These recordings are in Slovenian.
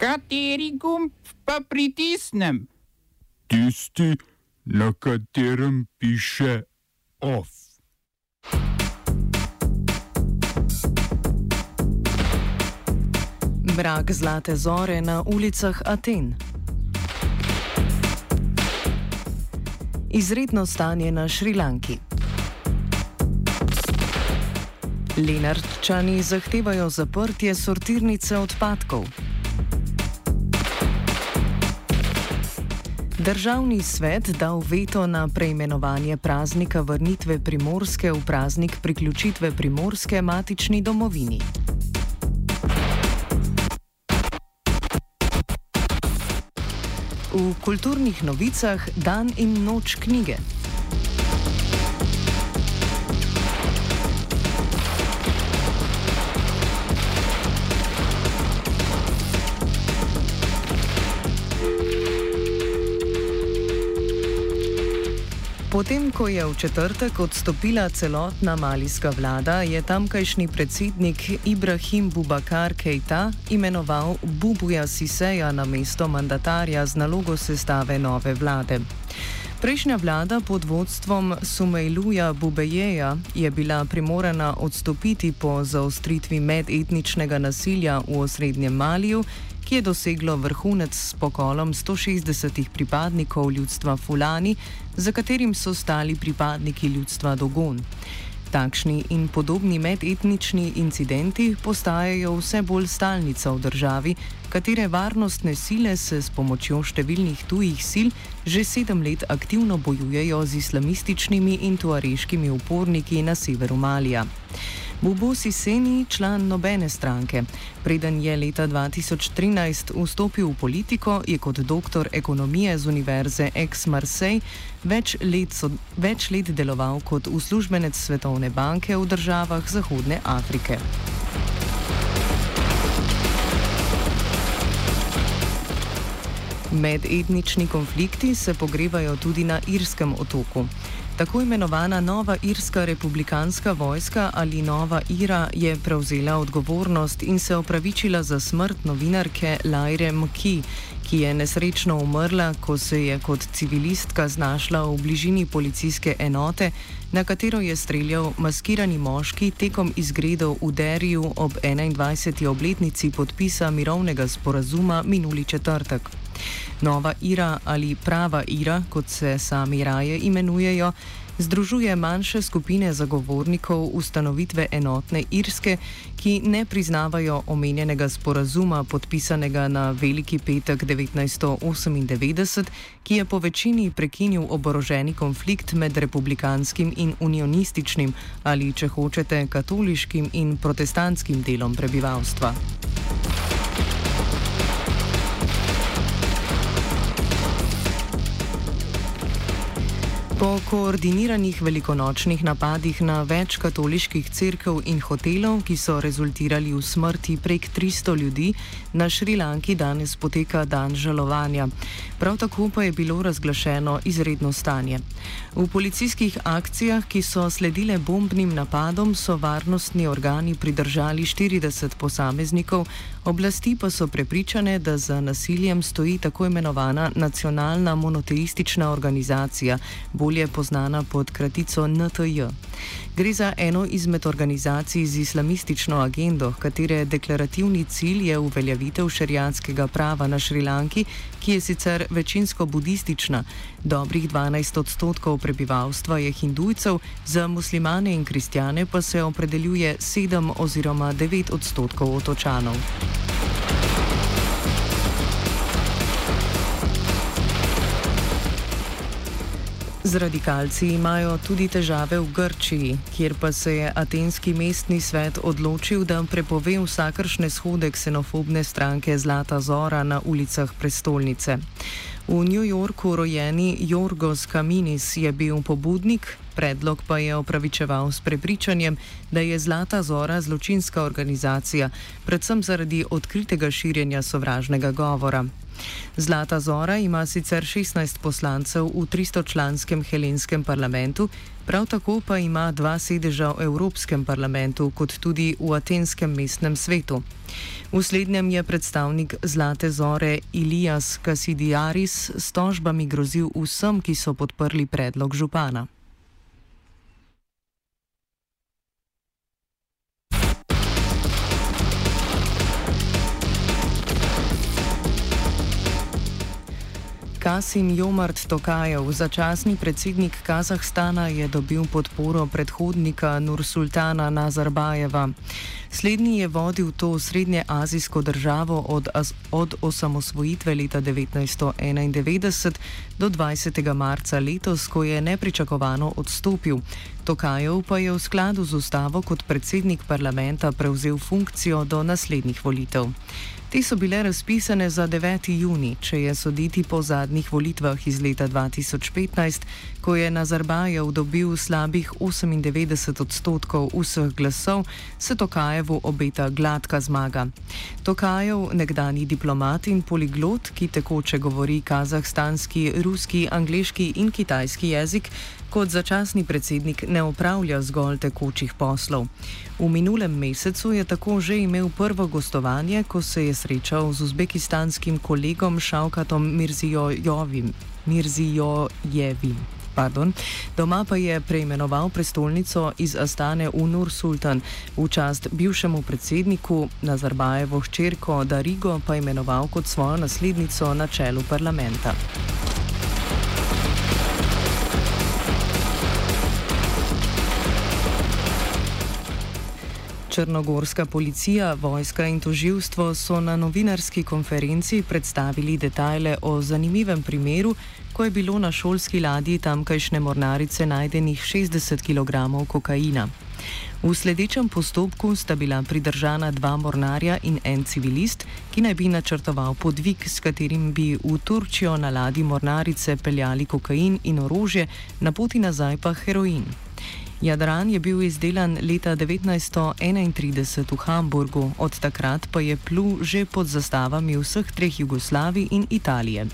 Kateri gumb pa pritisnem? Tisti, na katerem piše OF. Mrak zlate zore na ulicah Aten. Izredno stanje na Šrilanki. Lenarčani zahtevajo zaprtje sortirnice odpadkov. Državni svet dal veto na preimenovanje praznika vrnitve primorske v praznik priključitve primorske matični domovini. V kulturnih novicah dan in noč knjige. Potem, ko je v četrtek odstopila celotna malijska vlada, je tamkajšnji predsednik Ibrahim Bubakar Keita imenoval Bubuja Siseja na mesto mandatarja z nalogo sestave nove vlade. Prejšnja vlada pod vodstvom Sumejluja Bubejeja je bila primorana odstopiti po zaostritvi medetničnega nasilja v osrednjem Maliju ki je doseglo vrhunec s pokolom 160 pripadnikov ljudstva Fulani, za katerim so stali pripadniki ljudstva Dogon. Takšni in podobni medetnični incidenti postajajo vse bolj stalnica v državi, katere varnostne sile se s pomočjo številnih tujih sil že sedem let aktivno bojujejo z islamističnimi in tuareškimi uporniki na severu Malija. Bubusi Seni član nobene stranke. Preden je leta 2013 vstopil v politiko, je kot doktor ekonomije z Univerze Aix-Marseille več, več let deloval kot uslužbenec Svetovne banke v državah Zahodne Afrike. Medetnični konflikti se pogrevajo tudi na Irskem otoku. Tako imenovana Nova Irska republikanska vojska ali Nova Ira je prevzela odgovornost in se opravičila za smrt novinarke Laire Mki, ki je nesrečno umrla, ko se je kot civilistka znašla v bližini policijske enote, na katero je streljal maskirani moški tekom izgredov v Deriju ob 21. obletnici podpisa mirovnega sporazuma minuli četrtek. Nova Ira ali prava Ira, kot se sami raje imenujejo, združuje manjše skupine zagovornikov ustanovitve enotne Irske, ki ne priznavajo omenjenega sporazuma podpisanega na Veliki petek 1998, ki je po večini prekinil oboroženi konflikt med republikanskim in unionističnim ali, če hočete, katoliškim in protestantskim delom prebivalstva. Po koordiniranih velikonočnih napadih na več katoliških crkv in hotelov, ki so rezultirali v smrti prek 300 ljudi, na Šrilanki danes poteka dan žalovanja. Prav tako pa je bilo razglašeno izredno stanje. V policijskih akcijah, ki so sledile bombnim napadom, so varnostni organi pridržali 40 posameznikov, oblasti pa so prepričane, da za nasiljem stoji tako imenovana nacionalna monoteistična organizacija bolje znana pod kratico NTJ. Gre za eno izmed organizacij z islamistično agendo, katere deklarativni cilj je uveljavitev šerijanskega prava na Šrilanki, ki je sicer večinsko budistična. Dobrih 12 odstotkov prebivalstva je hindujcev, za muslimane in kristjane pa se opredeljuje 7 oziroma 9 odstotkov otočanov. Z radikalci imajo tudi težave v Grčiji, kjer pa se je atenski mestni svet odločil, da prepove vsakršne shode ksenofobne stranke Zlata Zora na ulicah prestolnice. V New Yorku rojeni Jorgos Kaminis je bil pobudnik, predlog pa je opravičeval s prepričanjem, da je Zlata Zora zločinska organizacija, predvsem zaradi odkritega širjenja sovražnega govora. Zlata Zora ima sicer 16 poslancev v 300-članskem helenskem parlamentu, prav tako pa ima dva sedeža v Evropskem parlamentu, kot tudi v Atenskem mestnem svetu. V slednjem je predstavnik Zlate Zore Ilijas Kasidijaris s tožbami grozil vsem, ki so podprli predlog župana. Kasim Jomart Tokajev, začasni predsednik Kazahstana, je dobil podporo predhodnika Nursultana Nazarbajeva. Slednji je vodil to srednje azijsko državo od, od osamosvojitve leta 1991 do 20. marca letos, ko je nepričakovano odstopil. Tokajev pa je v skladu z ustavo kot predsednik parlamenta prevzel funkcijo do naslednjih volitev. Te so bile razpisane za 9. juni, če je soditi po zadnjih volitvah iz leta 2015, ko je Nazarbajev dobil slabih 98 odstotkov vseh glasov, se Tokajevu obeta gladka zmaga. Tokajev, nekdani diplomat in poliglot, ki tekoče govori kazahstanski, ruski, angliški in kitajski jezik, kot začasni predsednik ne upravlja zgolj tekočih poslov. V minulem mesecu je tako že imel prvo gostovanje, ko se je srečal z uzbekistanskim kolegom Šavkatom Mirzijojevim. Pardon. Doma pa je preimenoval prestolnico iz Astane v Nur Sultan, v čast bivšemu predsedniku Nazarbajevo hčerko Darigo pa imenoval kot svojo naslednico na čelu parlamenta. Črnogorska policija, vojska in toživstvo so na novinarski konferenci predstavili detajle o zanimivem primeru, ko je bilo na šolski ladji tamkajšnje mornarice najdenih 60 kg kokaina. V sledečem postopku sta bila pridržana dva mornarja in en civilist, ki naj bi načrtoval podvig, s katerim bi v Turčijo na ladji mornarice peljali kokain in orožje, na poti nazaj pa heroin. Jadran je bil izdelan leta 1931 v Hamburgu, od takrat pa je plul že pod zastavami vseh treh Jugoslavij in Italije.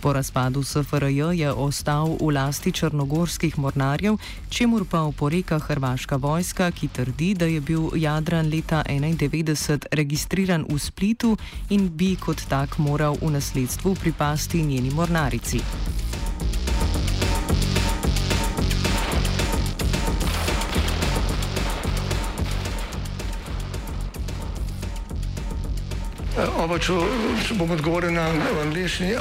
Po razpadu SFRJ je ostal v lasti črnogorskih mornarjev, čemur pa oporeka hrvaška vojska, ki trdi, da je bil Jadran leta 1991 registriran v Splitu in bi kot tak moral v nasledstvu pripasti njeni mornarici. Oba, če, če bom odgovoril na angliški.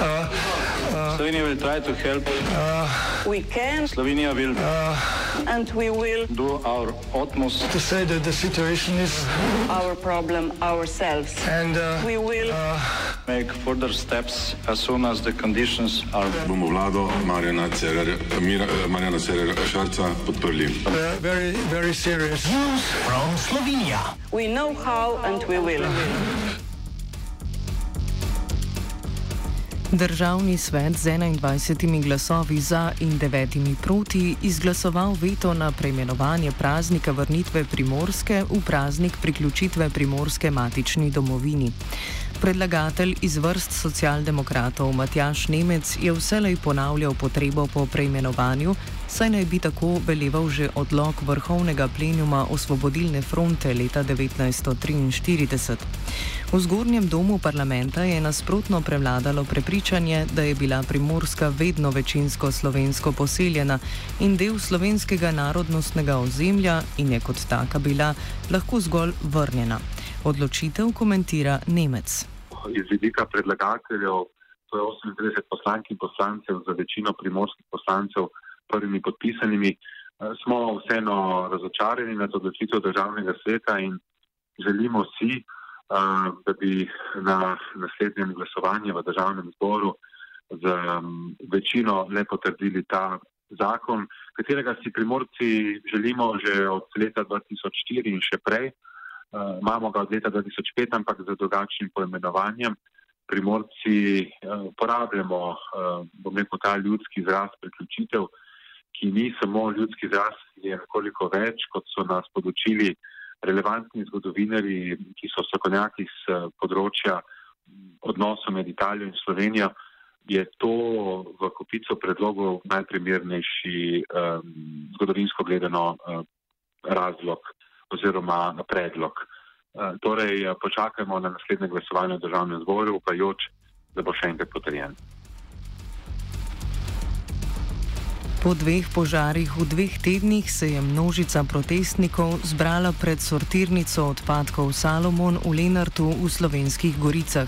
Slovenija will try to help. Uh, we can. Slovenija will. Uh, and we will do our utmost to say that the situation is our problem ourselves. And uh, we will uh, make further steps as soon as the conditions are. Bomo vlado Marjana Cererera Šarca podprli. Uh, very, very serious. News from Slovenia. We know how and we will. Državni svet z 21 glasovi za in 9 proti izglasoval veto na preimenovanje praznika vrnitve Primorske v praznik priključitve Primorske matični domovini. Predlagatelj iz vrst socialdemokratov Matjaš Nemec je vselej ponavljal potrebo po preimenovanju, saj naj bi tako veleval že odlog vrhovnega plenuma Osvobodilne fronte leta 1943. V zgornjem domu parlamenta je nasprotno prevladalo prepričanje, da je bila Primorska vedno večinsko slovensko poseljena in del slovenskega narodnostnega ozemlja in je kot taka bila lahko zgolj vrnjena. Odločitev komentira Nemec iz vidika predlagateljev, to je 38 poslank in poslancev, za večino primorskih poslancev, prvimi podpisanimi, eh, smo vseeno razočarani nad odločitev državnega sveta in želimo si, da bi na naslednjem glasovanju v državnem zboru z večino le potrdili ta zakon, katerega si primorci želimo že od leta 2004 in še prej. Uh, imamo ga od leta 2005, ampak z drugačnim poimenovanjem. Primorci uh, uporabljamo, uh, bom rekel, ta ljudski izraz priključitev, ki ni samo ljudski izraz, je nekoliko več, kot so nas podočili relevantni zgodovinari, ki so strokovnjaki z področja odnosu med Italijo in Slovenijo, je to v kopico predlogov najprimernejši um, zgodovinsko gledano um, razlog oziroma predlog. Uh, torej, počakajmo na naslednje glasovanje v državnem zboru, upajoč, da bo še enkrat potrjen. Po dveh požarih v dveh tednih se je množica protestnikov zbrala pred sortirnico odpadkov Salomon v Lenartu v slovenskih goricah.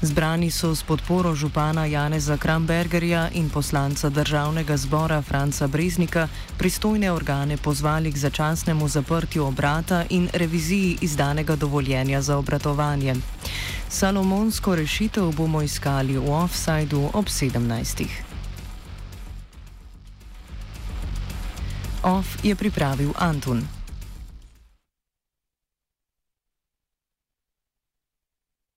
Zbrani so s podporo župana Janeza Krambergerja in poslanca državnega zbora Franca Breznika pristojne organe pozvali k začasnemu zaprtju obrata in reviziji izdanega dovoljenja za obratovanje. Salomonsko rešitev bomo iskali v offsajdu ob 17. OF je pripravil Antun.